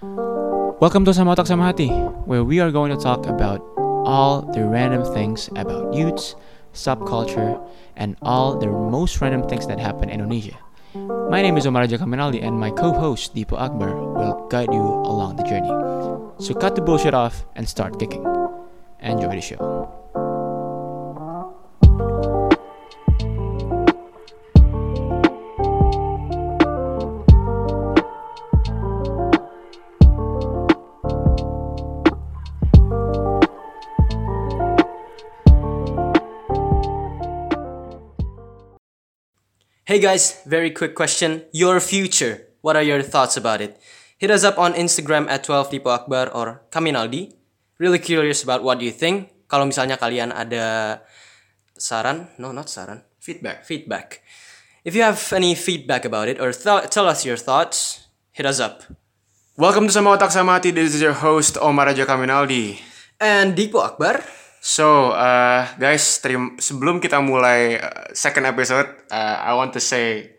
Welcome to Sama Otak Sama Hati, where we are going to talk about all the random things about youths, subculture, and all the most random things that happen in Indonesia. My name is Omar Raja Kaminaldi, and my co-host Deepo Akbar will guide you along the journey. So cut the bullshit off and start kicking. Enjoy the show. Hey guys, very quick question. Your future. What are your thoughts about it? Hit us up on Instagram at 12 Dipo Akbar or Kaminaldi. Really curious about what you think. Kalau misalnya kalian ada saran, no not saran, Feedback. feedback. If you have any feedback about it or th- tell us your thoughts, hit us up. Welcome to Sama Otak Sama Hati. This is your host Omar Raja Kaminaldi. And Dipo Akbar, So, uh, guys, terim- sebelum kita mulai uh, second episode, uh, I want to say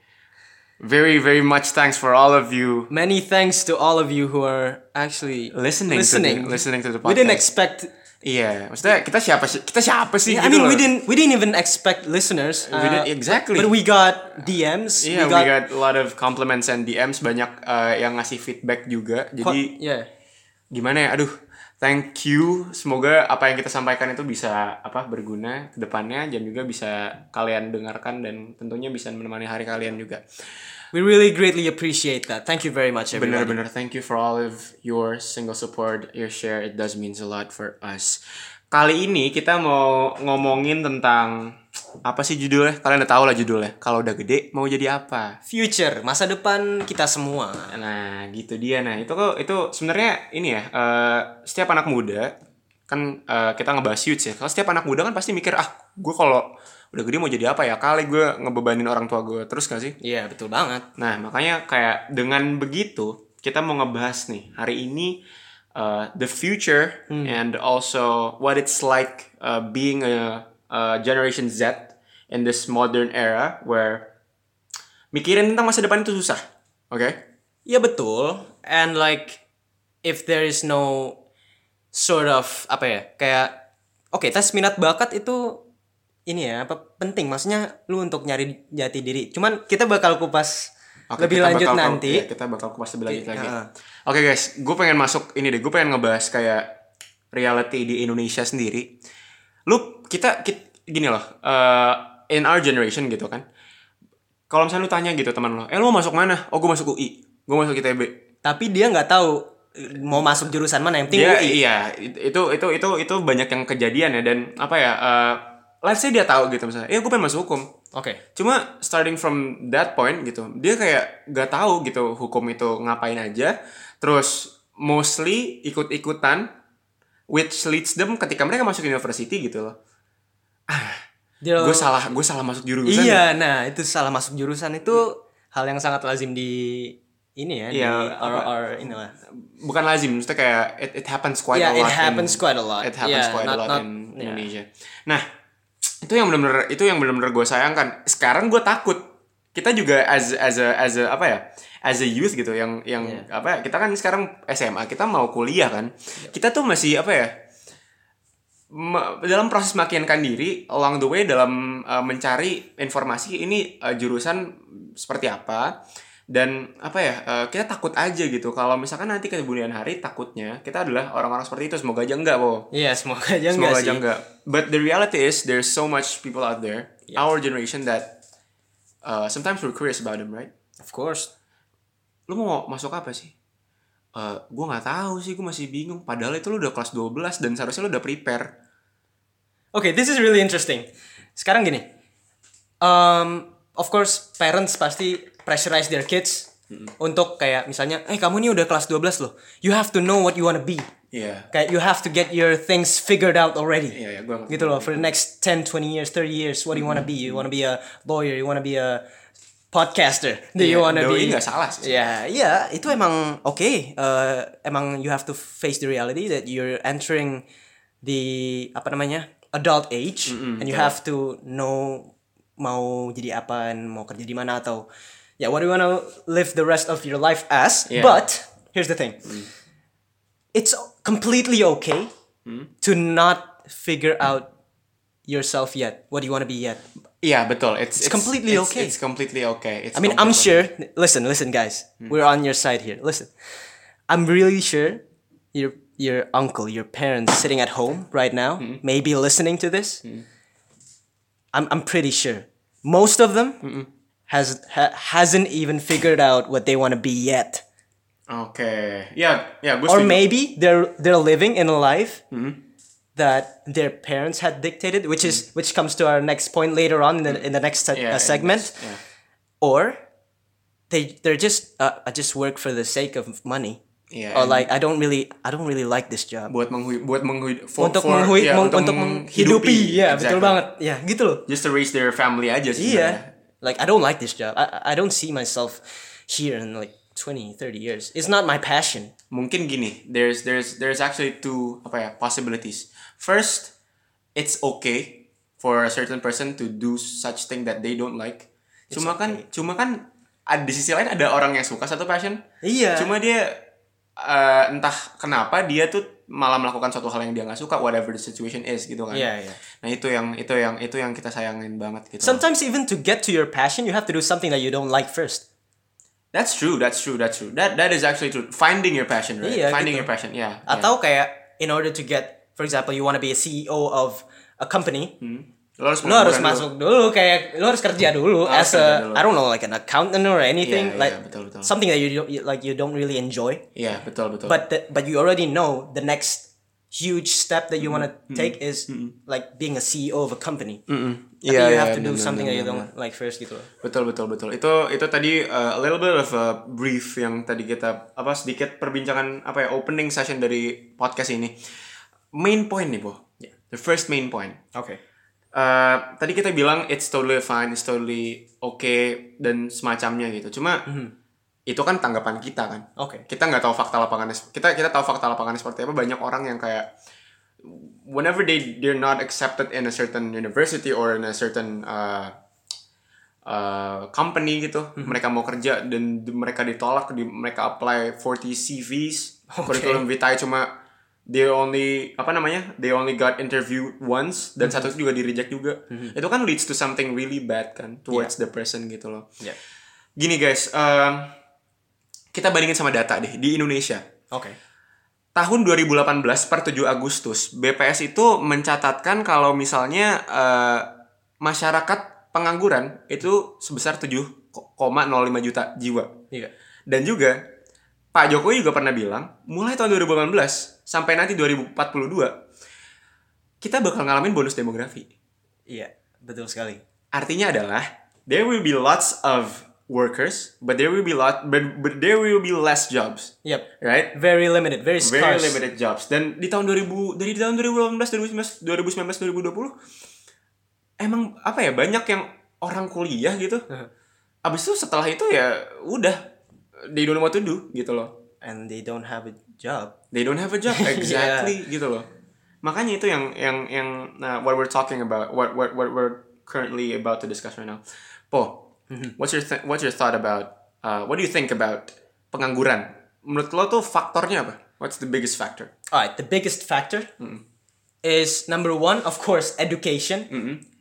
very, very much thanks for all of you many thanks to all of you who are actually listening, listening. to the, listening to the We didn't podcast. expect Iya, maksudnya kita siapa sih? Kita siapa sih? Yeah, I gitu mean, we didn't we didn't even expect listeners. We didn't- uh, exactly. But we got DMs. Iya, we got, a lot of compliments and DMs banyak uh, yang ngasih feedback juga. Jadi yeah. gimana ya? Aduh, thank you. Semoga apa yang kita sampaikan itu bisa apa berguna ke depannya dan juga bisa kalian dengarkan dan tentunya bisa menemani hari kalian juga. We really greatly appreciate that. Thank you very much, everybody. Bener-bener thank you for all of your single support, your share. It does means a lot for us. Kali ini kita mau ngomongin tentang apa sih judulnya? Kalian udah tahu lah judulnya. Kalau udah gede mau jadi apa? Future, masa depan kita semua. Nah, gitu dia. Nah, itu kok itu sebenarnya ini ya, eh, setiap anak muda kan eh, kita ngebahas youth ya. Kalau setiap anak muda kan pasti mikir, ah, gue kalau udah gede mau jadi apa ya? Kali gue ngebebanin orang tua gue terus gak sih? Iya, betul banget. Nah, makanya kayak dengan begitu kita mau ngebahas nih hari ini uh, the future and also what it's like uh, being a, a Generation Z in this modern era where mikirin tentang masa depan itu susah. Oke? Iya betul. And like if there is no sort of apa ya kayak oke tes minat bakat itu ini ya apa penting maksudnya lu untuk nyari jati diri cuman kita bakal kupas Oke, lebih lanjut bakal- nanti iya, kita bakal kupas lebih lanjut lagi. Iya. Oke guys, gue pengen masuk ini deh. Gue pengen ngebahas kayak reality di Indonesia sendiri. Lu kita, kit- gini loh. eh, in our generation gitu kan. Kalau misalnya lu tanya gitu teman lo, eh lu mau masuk mana? Oh gue masuk UI, gue masuk ITB. tapi dia nggak tahu eh, mau masuk jurusan mana yang penting Dia UI. iya itu itu itu itu banyak yang kejadian ya dan apa ya? eh, let's say dia tahu gitu misalnya, eh gue pengen masuk hukum. Oke. Cuma starting from that point gitu, dia kayak gak tahu gitu hukum itu ngapain aja. Terus mostly ikut-ikutan, which leads them ketika mereka masuk university gitu loh. Gue salah, gue salah masuk jurusan. Iya, nah itu salah masuk jurusan itu hal yang sangat lazim di ini ya, Iya, di or, or ini lah. Bukan lazim, maksudnya kayak it, it happens quite Yeah, a it lot. happens in, quite a lot. It happens Yeah, quite a not- lot not- in yeah. Indonesia. Nah, itu yang benar-benar itu yang benar-benar gue sayangkan. Sekarang gue takut. Kita juga as as a as a apa ya? As a youth gitu yang yang Iya. apa ya? Kita kan sekarang SMA, kita mau kuliah kan. Kita tuh masih apa ya? Dalam proses meyakinkan diri along the way dalam uh, mencari informasi ini uh, jurusan seperti apa? Dan apa ya uh, kita takut aja gitu. Kalau misalkan nanti ke kemudian hari takutnya kita adalah orang-orang seperti itu. Semoga aja enggak po Iya, semoga aja enggak semoga sih. aja enggak. But the reality is there's so much people out there our generation that uh, sometimes we're curious about them right? Of course. lu mau masuk apa sih Eh gue nggak tahu sih gue masih bingung padahal itu lu udah kelas 12 dan seharusnya lu udah prepare Oke, this is really interesting. Sekarang gini, um, of course parents pasti pressurize their kids untuk kayak misalnya, eh kamu nih udah kelas 12 loh, you have to know what you wanna be. Iya Kayak you have to get your things figured out already. Iya, iya, gua ngerti. Gitu loh, for the next 10, 20 years, 30 years, what do you wanna be? You wanna be a lawyer, you wanna be a podcaster. Do you Iya, wanna be nggak salah sih. Ya, iya, itu emang oke. Eh, emang you have to face the reality that you're entering the apa namanya? adult age and you have to know mau jadi apa mau kerja di mana atau ya what do you wanna live the rest of your life as. Yeah. But here's the thing. It's completely okay to not figure out yourself yet. What do you want to be yet? Iya betul. It's, it's completely it's- okay. It's completely okay. It's I mean, I'm sure. Listen, listen, guys. Hmm. We're on your side here. Listen, I'm really sure your your uncle, your parents, sitting at home right now, hmm. maybe listening to this. Hmm. I'm I'm pretty sure most of them has ha, hasn't even figured out what they want to be yet, Okay. Yeah. Yeah. or maybe they're they're living in a life. That their parents had dictated, which is which comes to our next point later on in the, in the next se- Yeah, uh, segment yeah. or they they're just uh, I just work for the sake of money. Yeah, or like I don't really I don't really like this job. buat menghui buat menghui for, untuk for- menghui ya, meng- untuk menghidupi, ya betul Exactly. banget, ya gitu loh. Just to raise their family aja sih. Yeah. like I don't like this job. I I don't see myself here in like 20, 30 years. It's not my passion. Mungkin gini, there's there's there's actually two apa ya possibilities. First, it's okay for a certain person to do such thing that they don't like. Cuma kan cuma kan ada di sisi lain ada orang yang suka satu passion. Iya. Cuma dia eh, entah kenapa dia tuh malah melakukan suatu hal yang dia nggak suka whatever the situation is gitu kan. Iya, iya. Nah, itu yang itu yang itu yang kita sayangin banget gitu. Sometimes even to get to your passion, you have to do something that you don't like first. That's true, that's true, that's true. That that is actually true. Finding your passion, right? Iya, Finding gitu. your passion, yeah. yeah. Atau kayak in order to get, for example, you want to be a CEO of a company, lo harus lo harus masuk dulu kayak lo harus kerja dulu Harus as kerja a dulu. I don't know like an accountant or anything Iya, like iya, betul, betul. something that you don't like you don't really enjoy dulu. Iya, betul betul. but the, but you already know the next huge step that you want to Mm-hmm. take is like being a CEO of a company tapi Iya, you iya, have to do benar, something that you don't like first gitu loh betul betul betul. Itu itu tadi uh, a little bit of a brief yang tadi kita apa sedikit perbincangan apa ya opening session dari podcast ini. Main point nih, Bo. The first main point. okay Uh, tadi kita bilang it's totally fine, it's totally okay dan semacamnya gitu. Cuma itu kan tanggapan kita kan. oke kita nggak tahu fakta lapangannya kita kita tahu fakta lapangannya seperti apa banyak orang yang kayak whenever they they're not accepted in a certain university or in a certain uh, uh, company gitu mereka mau kerja dan mereka ditolak di mereka apply 40 CVs curriculum vitae cuma they only apa namanya? They only got interview once dan satu itu juga di reject juga itu kan leads to something really bad kan towards the person gitu loh. Yeah. Gini guys um, kita bandingin sama data deh di Indonesia. Oke. Tahun 2018 per 7 Agustus BPS itu mencatatkan kalau misalnya eh, masyarakat pengangguran itu sebesar 7,05 juta jiwa. Iya. Dan juga Pak Jokowi juga pernah bilang mulai tahun 2018 sampai nanti 2042 kita bakal ngalamin bonus demografi. Iya betul sekali. Artinya adalah there will be lots of workers but there will be lot but, but there will be less jobs. Yep. Right? Very limited very very scarce. limited jobs. Dan di tahun 2000 dari tahun 2018 2019 2019 2020 emang apa ya banyak yang orang kuliah gitu. Abis itu setelah itu ya udah they don't know what to do gitu loh. And they don't have a job they don't have a job. Exactly gitu loh. Makanya itu yang yang yang nah, what we're talking about what what what we're currently about to discuss right now. Po what's your th- what's your thought about uh, what do you think about pengangguran? Menurut lo tuh faktornya apa? What's the biggest factor? Alright, the biggest factor is number one, of course, education.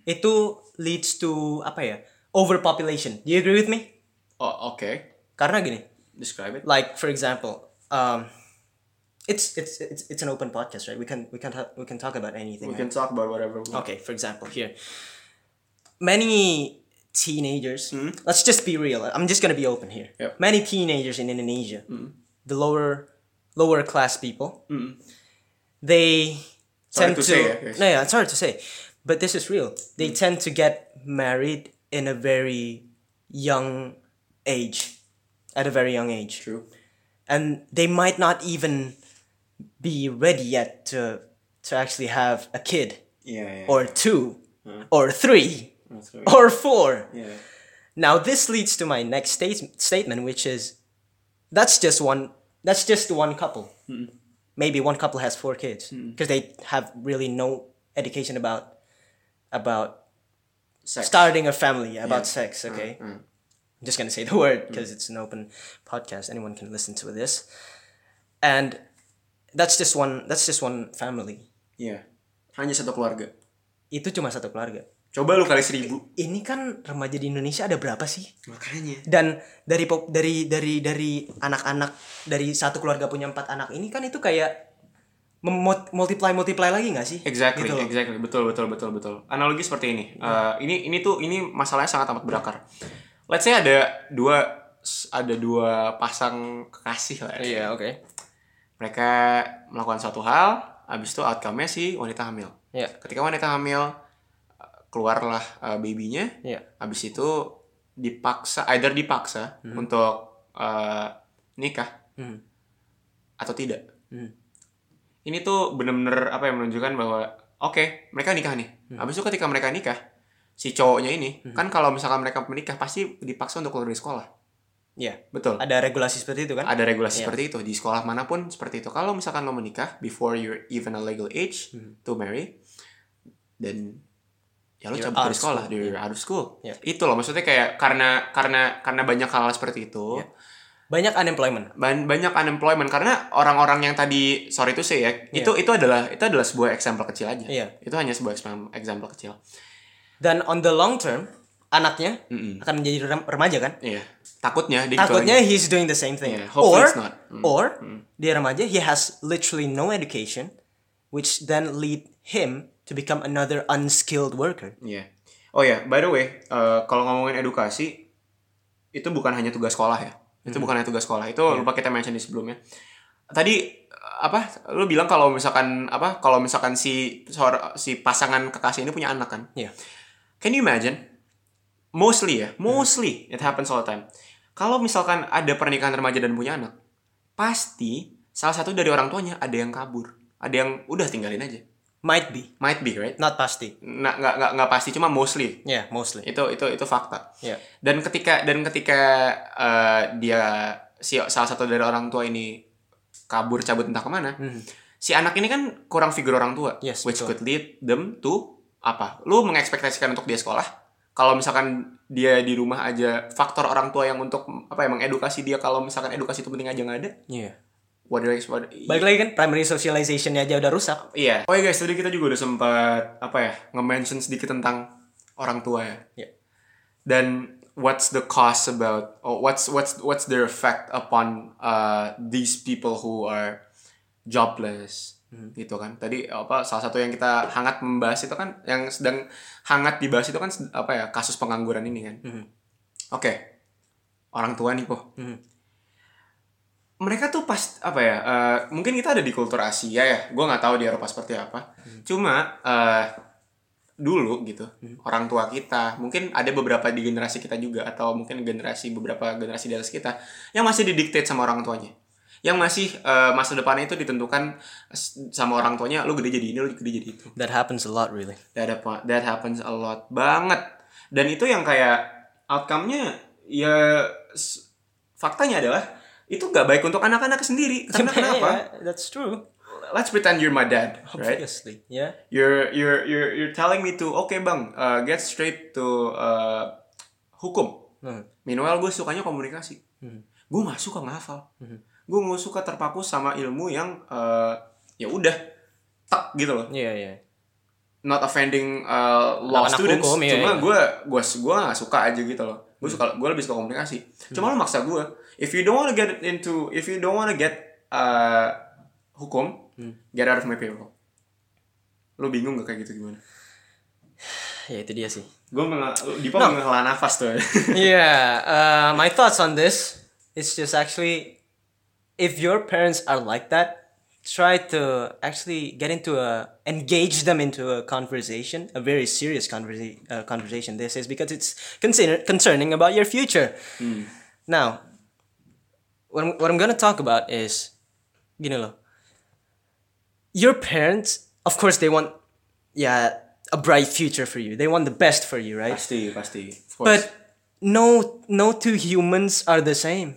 Itu leads to apa ya? Overpopulation. Do you agree with me? oh okay. Karena gini, describe it. like for example, um, it's it's it's it's an open podcast, right? We can we can ta- we can talk about anything. we right? can talk about whatever we want. Okay, for example, here, many teenagers. Hmm? Let's just be real. I'm just gonna be open here. Yep. Many teenagers in Indonesia, hmm. the lower lower class people, hmm. they Sorry tend to to. no, yeah, it's hard to say, but this is real. They tend to get married in a very young age, at a very young age true and they might not even be ready yet to to actually have a kid. Yeah yeah or two. Or three. Or four. Yeah. Now this leads to my next state- statement which is that's just one that's just one couple. Maybe one couple has four kids because they have really no education about about Sex. starting a family about sex Uh, okay? I'm just gonna say the word because it's an open podcast. Anyone can listen to this. and that's just one that's just one family Iya. Hanya satu keluarga. itu cuma satu keluarga Coba lu kali seribu. ini kan remaja di Indonesia ada berapa sih Makanya. dan dari pop dari dari dari anak-anak dari satu keluarga punya empat anak ini kan itu kayak multiply multiply lagi nggak sih Exactly, Gitu loh. exactly, betul, betul, betul, betul. Analogi seperti ini. Eh, ini, ini tuh, ini masalahnya sangat amat berakar. Let's say ada dua, ada dua pasang kekasih lah. ya. iya oke Mereka melakukan suatu hal, habis itu outcome-nya si wanita hamil. Iya. Ketika wanita hamil keluarlah eh, babynya, Iya. habis itu dipaksa, either dipaksa untuk eh, nikah Hmm. atau tidak. Hmm. Ini tuh bener-bener apa yang menunjukkan bahwa oke mereka nikah nih. Habis itu ketika mereka nikah, si cowoknya ini kan kalau misalkan mereka menikah pasti dipaksa untuk keluar dari sekolah. Iya. Betul. ada regulasi seperti itu kan Ada regulasi Iya. seperti itu di sekolah mana pun seperti itu. Kalau misalkan lo menikah before you're even a legal age to marry, dan ya lo You're cabut dari sekolah, school. you're out of school. Iya. Itu loh maksudnya kayak karena karena karena banyak hal seperti itu. Iya. banyak unemployment ban- banyak unemployment karena orang-orang yang tadi sorry itu sih ya itu itu adalah itu adalah sebuah example kecil aja Iya. itu hanya sebuah exam- example kecil dan on the long term anaknya Mm-mm. akan menjadi rem- remaja kan iya takutnya dia takutnya lagi. he's doing the same thing Yeah, hopefully or it's not. Mm. or dia remaja he has literally no education which then lead him to become another unskilled worker Iya. oh ya by the way eh, kalau ngomongin edukasi itu bukan hanya tugas sekolah ya itu bukan hanya tugas sekolah itu lupa kita mention di sebelumnya tadi apa lu bilang kalau misalkan apa kalau misalkan si si pasangan kekasih ini punya anak kan Iya. Can you imagine? Mostly ya, mostly it happens all the time. Kalau misalkan ada pernikahan remaja dan punya anak, pasti salah satu dari orang tuanya ada yang kabur, ada yang udah tinggalin aja. might be Might be right? not pasti Nah, nggak nggak nggak pasti, cuma mostly. yeah mostly Itu itu itu fakta. yeah Dan ketika dan ketika eh, dia si salah satu dari orang tua ini kabur cabut entah ke mana, Mhm. si anak ini kan kurang figur orang tua, Yes, which betul. could lead them to apa? Lu mengekspektasikan untuk dia sekolah? Kalau misalkan dia di rumah aja faktor orang tua yang untuk apa ya mengedukasi dia kalau misalkan edukasi itu penting aja nggak ada. yeah What do expect? balik lagi kan primary socialization-nya aja udah rusak Iya. Oh ya guys, tadi kita juga udah sempat apa ya nge-mention sedikit tentang orang tua ya. Iya. Dan what's the cost about? Oh, what's what's what's their effect upon uh, these people who are jobless? Gitu kan. Tadi apa salah satu yang kita hangat membahas itu kan yang sedang hangat dibahas itu kan apa ya kasus pengangguran ini kan. Mhm. Oke. Orang tua nih kok. Mhm. Mereka tuh pas apa ya? eh, mungkin kita ada di kultur Asia ya. Gue nggak tahu di Eropa seperti apa. Cuma eh, dulu gitu orang tua kita mungkin ada beberapa di generasi kita juga atau mungkin generasi beberapa generasi di atas kita yang masih didikte sama orang tuanya yang masih eh, masa depannya itu ditentukan sama orang tuanya lu gede jadi ini lu gede jadi itu. That happens a lot really. That, that happens a lot banget. Dan itu yang kayak outcome-nya ya faktanya adalah itu gak baik untuk anak-anak sendiri. Karena kenapa? Yeah, that's true. Let's pretend you're my dad right? Obviously yeah. You're you're you're you're telling me to oke bang uh, get straight to uh, hukum. Hmm. minimal gue sukanya komunikasi. Hmm. gue nggak suka ngafal. Hmm. Gue nggak suka terpaku sama ilmu yang uh, ya udah tak gitu loh. Yeah yeah not offending uh, law Anak-anak students. hukum, iya, cuma iya. gue gue gue nggak suka aja gitu loh. Gue suka gue lebih suka komunikasi. Cuma lo maksa gue if you don't wanna get into if you don't wanna get uh, hukum get out of my payroll. Lo bingung gak kayak gitu gimana? Ya itu dia sih. Gue mengal Dipa menghela nafas tuh. Yeah, uh, my thoughts on this is just actually if your parents are like that, try to actually get into a engage them into a conversation, a very serious conversa- uh, conversation. This is because it's consider- concerning about your future. Now, what I'm, what I'm gonna talk about is, you know, your parents, of course, they want, yeah, a bright future for you. They want the best for you, right? pasti pasti. But no no two humans are the same.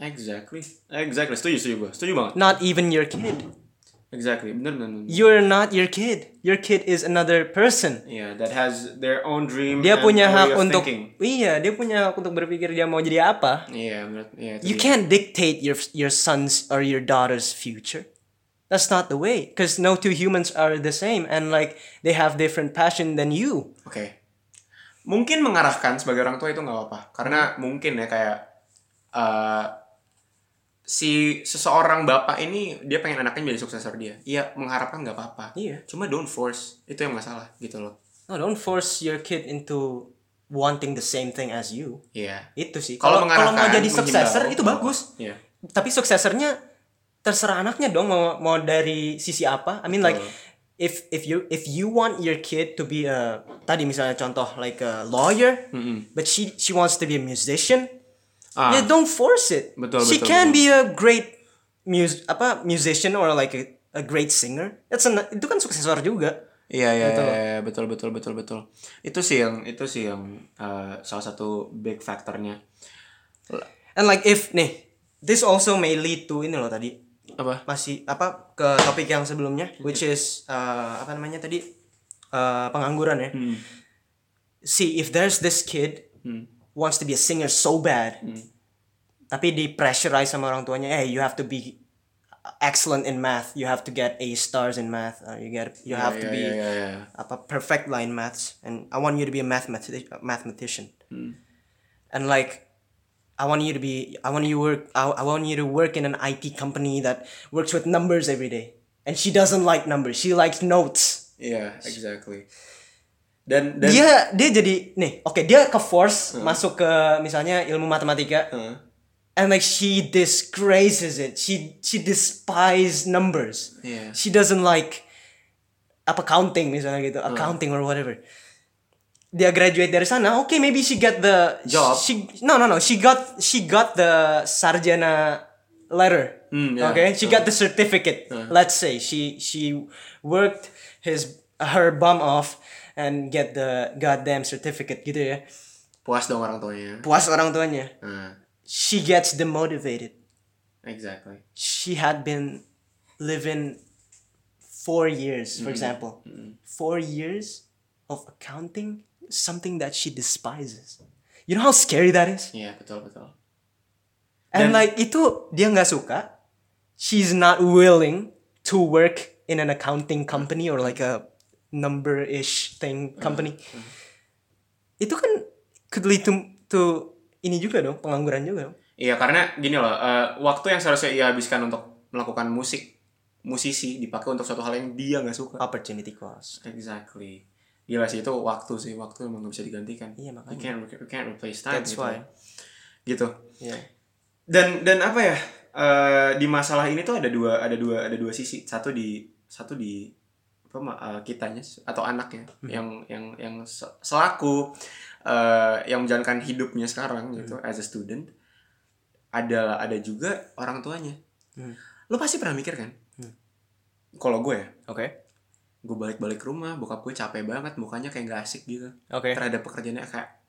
Exactly exactly setuju setuju gue setuju banget Not even your kid. exactly bener bener, bener. You're not your kid. Your kid is another person. yeah that has their own dream Dia and punya hak untuk thinking. Iya, dia punya hak untuk berpikir dia mau jadi apa. iya iya itu You can't dictate your your son's or your daughter's future. That's not the way. Because no two humans are the same, and like they have different passion than you. Oke. Mungkin mengarahkan sebagai orang tua itu nggak apa-apa. Karena mungkin ya kayak eh si seseorang bapak ini dia pengen anaknya jadi suksesor dia. Iya, mengharapkan nggak apa-apa. Iya. Cuma don't force. Itu yang masalah gitu loh. No, don't force your kid into wanting the same thing as you. Iya. Itu sih. Kalau Kalau mau jadi menghimbau, itu bagus. Iya. Tapi suksesornya terserah anaknya dong mau mau dari sisi apa. I mean like if if you if you want your kid to be a tadi misalnya contoh like a lawyer, but she she wants to be a musician, Ah. yeah don't force it. Betul, she betul, can betul. be a great mus apa musician or like a, a great singer. That's an, itu kan suksesor juga. Iya iya Gitu iya, iya, betul betul betul betul. Itu sih yang itu sih yang eh, salah satu big faktornya. And like if nih, this also may lead to ini loh tadi Apa? masih apa ke topik yang sebelumnya which is uh, apa namanya tadi uh, pengangguran ya see if there's this kid wants to be a singer so bad hmm. tapi di pressurize sama orang tuanya hey you have to be excellent in math. You have to get A stars in math. Or you get you have to Iya, be iya. apa perfect line maths. And I want you to be a mathematic mathematician. Hmm. And like I want you to be I want you work I, I want you to work in an IT company that works with numbers every day. And she doesn't like numbers. She likes notes. Yeah exactly. Dan dan dia dia jadi nih oke dia ke force masuk ke misalnya ilmu matematika. Heeh. and like she disgraces it. She she despise numbers. Iya. she doesn't like apa counting misalnya gitu. Accounting or whatever. Dia graduate dari sana. Okay maybe she got the Job. she no no no. She got she got the sarjana letter. Hmm, yeah. okay? She got the certificate. Let's say she she worked his her bum off and get the goddamn certificate gitu ya puas dong orang tuanya. puas orang tuanya Nah, she gets demotivated exactly. she had been living four years, for hmm. example, hmm. four years of accounting, something that she despises. You know how scary that is? yeah betul betul. And Dan- like itu dia nggak suka. She's not willing to work in an accounting company or like a number-ish thing company. Itu kan could lead to, to ini juga dong, pengangguran juga dong. Iya, karena gini loh, eh, waktu yang seharusnya ia habiskan untuk melakukan musik, musisi dipakai untuk suatu hal yang dia nggak suka. Opportunity cost. Exactly. Gila sih itu waktu sih, waktu emang gak bisa digantikan. Iya, makanya. You can't, you can't replace time. That's gitu. why. Gitu. Yeah. Dan dan apa ya? eh, di masalah ini tuh ada dua ada dua ada dua sisi. Satu di satu di apa eh, kitanya atau anaknya yang yang yang se- selaku eh, yang menjalankan hidupnya sekarang gitu as a student ada ada juga orang tuanya. Lo pasti pernah mikir kan? Kalau gue ya, Oke. gue balik-balik rumah, bokap gue capek banget, mukanya kayak gak asik gitu. Oke. Terhadap pekerjaannya kayak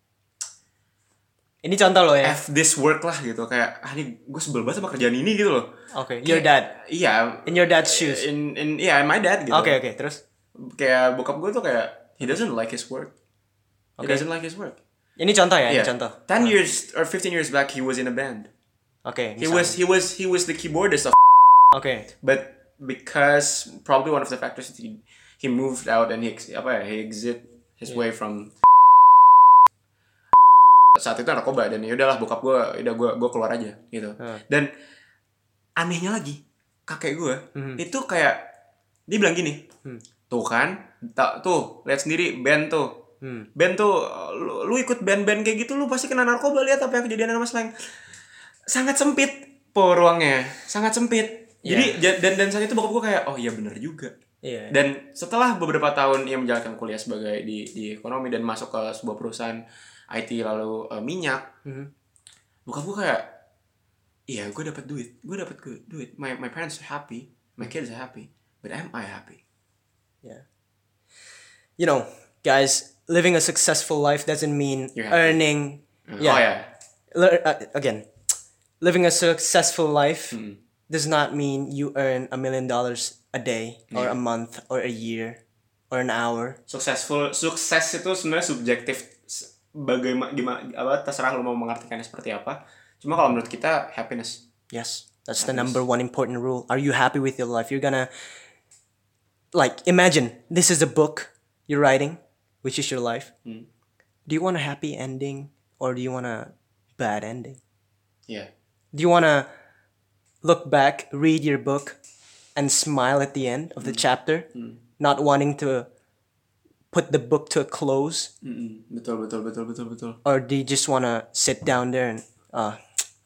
Ini contoh lo ya. F this work lah gitu kayak ah ini gue sebel banget sama kerjaan ini gitu loh. Oke. Your dad. Iya. In your dad's shoes. In in iya my dad gitu. Oke oke. Terus Kayak bokap gue tuh kayak he doesn't like his work. He Oke. doesn't like his work. ini contoh ya. Iya. Ini contoh. 10 years or 15 years back he was in a band. Oke. He misalnya. was he was he was the keyboardist of Oke. but because probably one of the factors he he moved out and he apa ya he exit his way from saat itu narkoba dan ya udahlah bokap gue udah gue gue keluar aja gitu Hmm. dan anehnya lagi kakek gue Hmm. itu kayak dia bilang gini tuh kan tak tuh lihat sendiri band tuh Hmm. band tuh lu, lu ikut band-band kayak gitu lu pasti kena narkoba lihat apa yang kejadian sama Slang sangat sempit po ruangnya sangat sempit jadi ja- dan dan saat itu bokap gue kayak oh iya bener juga Iya. dan setelah beberapa tahun ia menjalankan kuliah sebagai di di ekonomi dan masuk ke sebuah perusahaan IT lalu eh, minyak Mhm. bokap gue kayak iya gue dapat duit gue dapat duit my my parents are happy my kids are happy but am I happy Yeah. You know, guys, living a successful life doesn't mean You're happy. earning. oh Yeah. Le- uh, again, living a successful life Hmm. does not mean you earn a million dollars a day or a month or a year or an hour. successful sukses itu sebenarnya subjektif bagaimana gimana apa terserah lo mau mengartikannya seperti apa cuma kalau menurut kita happiness Yes, that's the number one important rule. Are you happy with your life? You're gonna like imagine this is a book you're writing, which is your life. Do you want a happy ending or do you want a bad ending? ya Do you want to look back, read your book, and smile at the end of the chapter, not wanting to put the book to a close? betul betul betul betul betul Or do you just want to sit down there and, uh,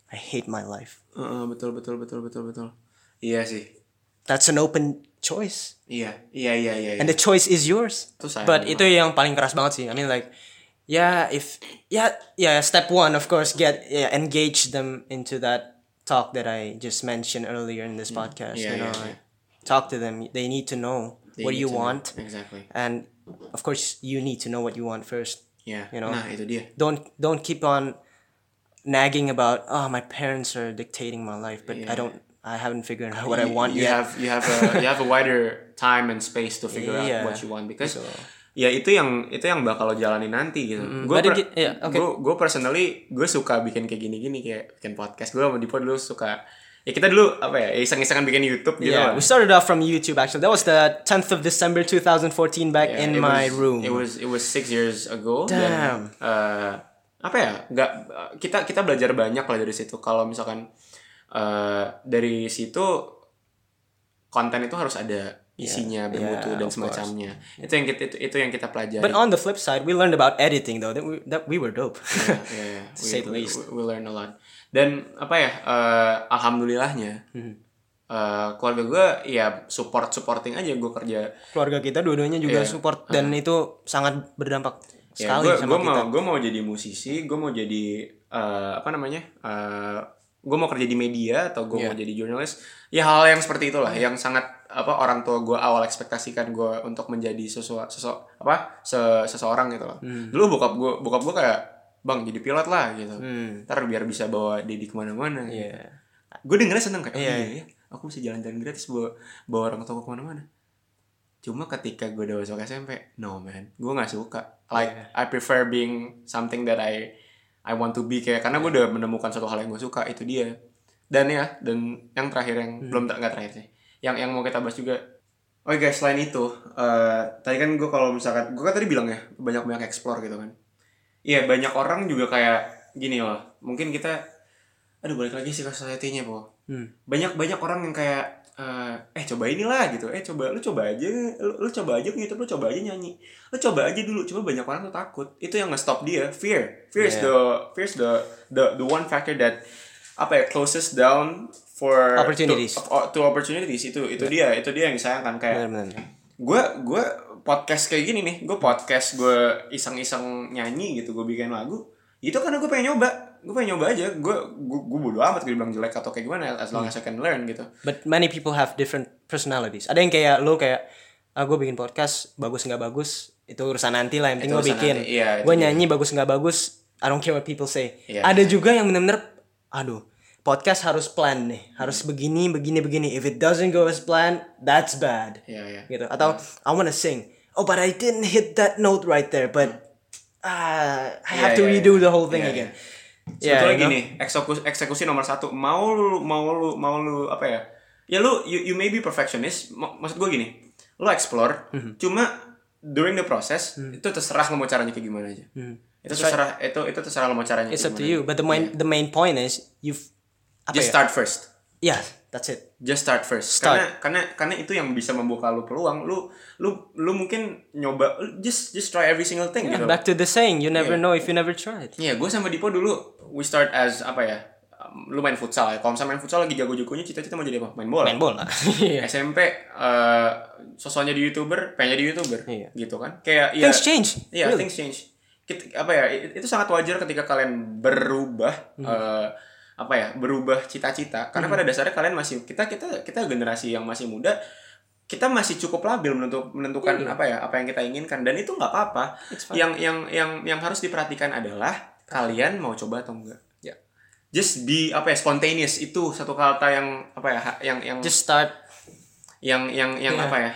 I hate my life? Heeh, betul betul betul betul betul iya sih That's an open choice. iya iya iya iya, And the choice is yours. Itu But banget. itu yang paling keras banget sih. I mean like, yeah, if, yeah, yeah, step one, of course, get, yeah, engage them into that talk that I just mentioned earlier in this podcast. Yeah, you know, yeah, like, talk to them. They need to know They what you to know. want. exactly And of course, you need to know what you want first. Yeah. You know. nah itu dia Don't, don't keep on nagging about, oh, my parents are dictating my life, but I don't, I haven't figured out what I You- want you yet. have you have a you have a wider time and space to figure Iya. out what you want because So- ya itu yang itu yang bakal lo jalani nanti gitu. gue but it- yeah, okay. gue personally gue suka bikin kayak gini-gini kayak bikin podcast. Gue sama Dipo dulu suka ya kita dulu apa ya iseng-isengan bikin YouTube gitu Yeah, we started off from YouTube actually. That was the 10th of December 2014 back Yeah, in my was- room. It was it was six years ago. Damn. Dan, eh, apa ya? Nggak kita kita belajar banyak lah dari situ. Kalau misalkan eh, dari situ konten itu harus ada isinya bermutu yeah, dan of course. semacamnya. Itu yang kita itu, itu yang kita pelajari. but on the flip side, we learned about editing though. That we, that we were dope. Yeah, yeah, yeah. We, say the least. We, we learn a lot. Dan apa ya? eh, alhamdulillahnya. Hmm. eh, keluarga gue ya support supporting aja gue kerja Keluarga kita dua-duanya juga Iya. support dan itu sangat berdampak ya sekali gue sama kita. mau gue mau jadi musisi gue mau jadi eh, apa namanya eh gue mau kerja di media atau gue Iya. mau jadi jurnalis ya hal yang seperti itulah yang sangat apa orang tua gue awal ekspektasikan gue untuk menjadi sesuatu sosok apa se- seseorang gitu loh Hmm. dulu bokap gue bokap gue kayak bang jadi pilot lah gitu. Hmm. ntar biar bisa bawa Dedi ke mana-mana gitu. Iya. gue dengernya seneng kayak oh, Iya, iya, ya aku bisa jalan-jalan gratis bawa bawa orang tua ke mana-mana. Cuma ketika gue udah masuk SMP no man. Gue nggak suka. Like Iya. I prefer being something that I I want to be kayak karena gue udah menemukan suatu hal yang gue suka itu dia. Dan ya dan yang terakhir yang Hmm. belum nggak terakhir sih. Yang yang mau kita bahas juga. Oh guys selain itu eh, tadi kan gue kalau misalkan gue kan tadi bilang ya banyak banyak explore gitu kan iya banyak orang juga kayak gini loh. Mungkin kita aduh balik lagi sih ke society-nya po. Hmm. banyak banyak orang yang kayak eh, eh coba inilah gitu. Eh coba lu coba aja lu, lu coba aja gitu lu coba aja nyanyi. Lu coba aja dulu. Coba banyak orang tuh takut. Itu yang nge-stop dia fear. Fear is Yeah. the fear is the the the one factor that apa ya closest down for Opportunities. to, to opportunities. Itu itu dia itu dia yang disayangkan. Kayak gue gue podcast kayak gini nih. Gue podcast gue iseng-iseng nyanyi gitu gue bikin lagu. Itu karena gue pengen nyoba. Gue pengen nyoba aja. Gue gue, gue bodo amat gue bilang jelek atau kayak gimana as long as I can learn gitu. But many people have different personalities. Ada yang kayak lu kayak ah gue bikin podcast bagus nggak bagus itu urusan nanti lah yang penting gue bikin. iya, gue nyanyi bagus nggak bagus I don't care what people say. Iya. Ada juga yang bener-bener aduh podcast harus plan nih harus begini begini begini. If it doesn't go as planned that's bad. Ya ya gitu. Atau I wanna sing oh but I didn't hit that note right there but ah I have Iya, to redo iya. the whole thing again. sebetulnya you know? gini eksekusi eksekusi nomor satu mau lu mau lu mau lu apa ya? Ya lu you, you may be perfectionist mak- maksud gue gini lu explore Mhm. cuma during the process itu terserah lu mau caranya kayak gimana aja. Itu terserah itu itu terserah lu mau caranya it's up to you but the main the main point is you've apa just ya? start first. Yeah that's it just start first Start. karena karena karena itu yang bisa membuka lu peluang lu lu lu mungkin nyoba just just try every single thing Yeah, gitu back to the saying you never Yeah. know if you never tried Iya, gue sama Dipo dulu we start as apa ya? um, lu main futsal ya. Kalau misalnya main futsal lagi jago-jagonya cita-cita mau jadi apa? Main bola. main bola Iya. SMP eh sosoknya di YouTuber, pengen jadi YouTuber. Iya. Gitu kan. Kayak iya. things change Iya, really. things change. Kit- apa ya? Itu sangat wajar ketika kalian berubah Hmm. eh, apa ya? Berubah cita-cita. Karena pada dasarnya kalian masih kita kita kita generasi yang masih muda kita masih cukup labil menentu, menentukan Iya. apa ya apa yang kita inginkan dan itu nggak apa-apa yang yang yang yang harus diperhatikan adalah kalian mau coba atau enggak Ya. just be apa ya spontaneous itu satu kata yang apa ya yang yang just start yang yang yang Iya. apa ya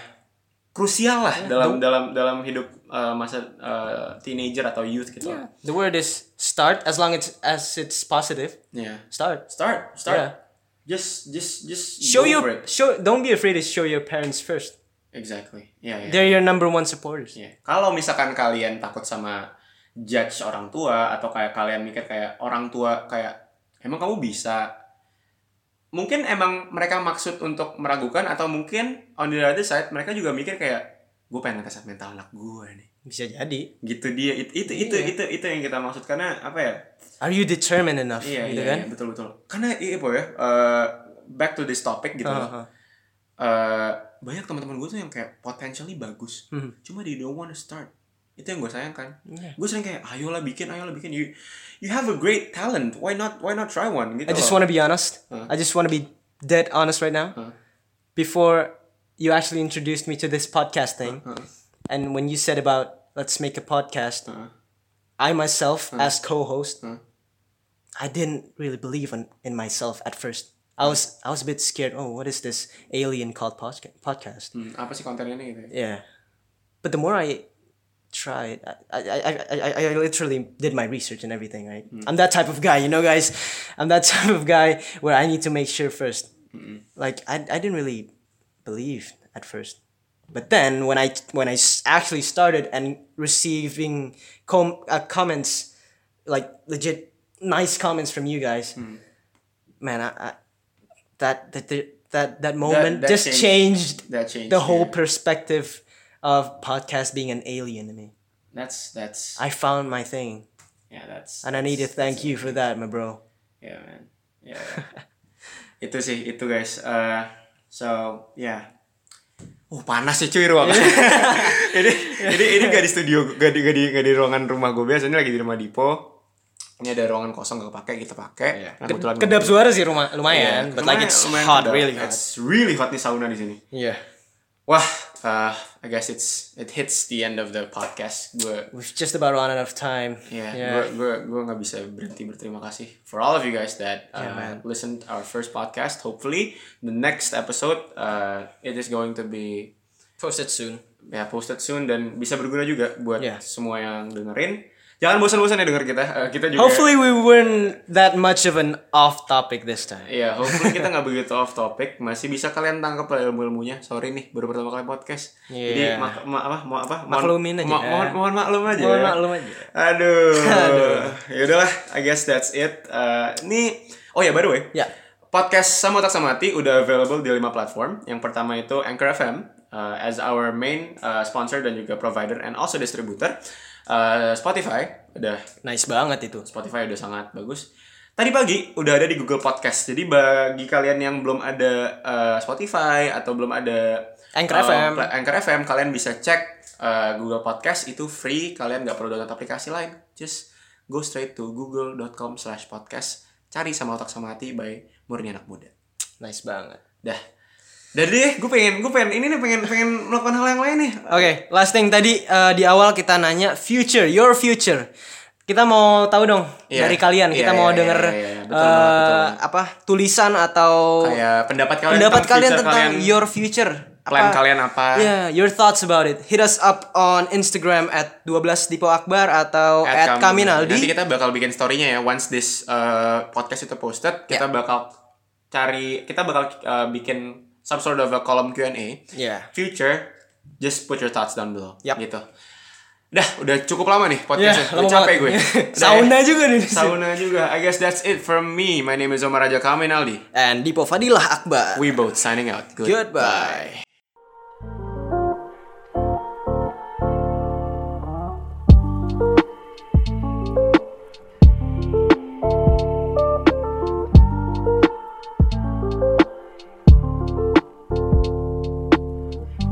krusial lah dalam dalam dalam hidup uh, masa uh, teenager atau youth gitu. Yeah. The word is start as long as as it's positive. Yeah. Start. Start, start. Yeah. Just just just Show your show don't be afraid to show your parents first. Exactly. Yeah, yeah. They're your number one supporters. Iya. Kalau misalkan kalian takut sama judge orang tua atau kayak kalian mikir kayak orang tua kayak emang kamu bisa mungkin emang mereka maksud untuk meragukan atau mungkin on the other side mereka juga mikir kayak gue pengen ngetes mental anak gue nih Bisa jadi. gitu dia itu itu itu Iya. itu itu yang kita maksud karena apa ya Are you determined enough? iya gitu iya, kan? iya, betul betul karena iya po ya eh, back to this topic gitu loh. Uh-huh. Eh, banyak teman-teman gue tuh yang kayak potentially bagus Hmm. cuma they don't wanna start itu yang gue sayangkan Yeah. gue sering kayak ayolah bikin ayolah bikin you you have a great talent why not why not try one gitu I just want to be honest. Huh? I just want to be dead honest right now. Huh? Before you actually introduced me to this podcast thing, Huh? and when you said about let's make a podcast, Huh? I myself uh-huh. as co-host, Huh? I didn't really believe in, in myself at first. I was uh-huh. I was a bit scared. Oh, what is this alien called podca- podcast? Hmm, apa sih kontennya gitu? Yeah, but the more I tried, I I, I, I, I literally did my research and everything. Right, hmm. I'm that type of guy, you know, guys. I'm that type of guy where I need to make sure 1st hmm. Like I, I didn't really believe at first, but then when I when I actually started and receiving com- uh, comments, like legit nice comments from you guys, man, I, I that that that that, that moment that just changed- changed that changed, the whole perspective of podcast being an alien to me. that's that's I found my thing, yeah that's and I need to thank you for that, my bro. Yeah, man. Yeah. yeah. itu sih, itu guys. Uh, so, yeah. Uh, panas sih cuy ruangan. ini, ini, ini gak di studio, gak di, gak di, gak di ruangan rumah gue biasa. Ini lagi di rumah Dipo. Ini ada ruangan kosong gak pakai, kita pakai. Nah, kebetulan Kedap suara sih rumah Iya, lumayan, but like lumayan- it's lumayan hot, kedap. really hot. It's really hot nih sauna di sini. Yeah, Wah, uh, I guess it's it hits the end of the podcast. Gue we've just about run out of time. Yeah, yeah. gue gue gue nggak bisa berhenti berterima kasih for all of you guys that uh, Yeah, man. listened our first podcast. Hopefully, the next episode uh, it is going to be Posted soon. ya posted soon dan bisa berguna juga buat Yeah. semua yang dengerin. Jangan bosan-bosan ya denger kita. Uh, kita juga. Hopefully, we weren't that much of an off topic this time. Iya, hopefully kita nggak begitu off topic. Masih bisa kalian tangkap lah ilmu-ilmunya. Sorry nih, baru pertama kali podcast. Jadi Iya. ma- ma- apa, mau apa? Mohon- Maklumin aja. mo- mohon, mohon maklum aja. Mohon ya. maklum aja. Aduh. ya udahlah, I guess that's it. Uh, ini oh ya by the way. Ya. Podcast Sama Tak Samati udah available di lima platform. Yang pertama itu Anchor FM uh, as our main uh, sponsor dan juga provider and also distributor. Uh, Spotify udah Nice banget itu. Spotify udah sangat bagus. Tadi pagi udah ada di Google Podcast. Jadi bagi kalian yang belum ada uh, Spotify atau belum ada Anchor uh, FM. pla- Anchor FM, kalian bisa cek uh, Google Podcast itu free. Kalian nggak perlu download aplikasi lain. Just go straight to google.com/podcast. Cari sama otak sama hati by Murni anak muda. Nice banget. Dah. Dah deh, gue pengen, gue pengen ini nih, pengen, pengen melakukan hal yang lain nih. Oke, last thing tadi eh, di awal kita nanya future, your future. Kita mau tahu dong Iya. dari kalian. Kita Iya, mau iya, denger iya, iya, iya. Betul eh, banget, betul apa tulisan atau Kayak pendapat kalian pendapat tentang kalian tentang kalian, your future. plan Apa- kalian apa? Yeah, your thoughts about it. Hit us up on Instagram at 12 Dipo Akbar atau at, Kam- Kaminaldi. Nanti kita bakal bikin story-nya ya once this uh, podcast itu posted, kita Ya. bakal cari kita bakal uh, bikin some sort of a column Q&A. Yeah. Future, just put your thoughts down below. Yap. Gitu. Dah, udah cukup lama nih Yeah, podcastnya. lama Udah capek gue. Udah Sauna ya. juga nih. Sauna juga. I guess that's it from me. My name is Omar Raja Kaminaldi. And Dipo Fadilah Akbar. We both signing out. Goodbye.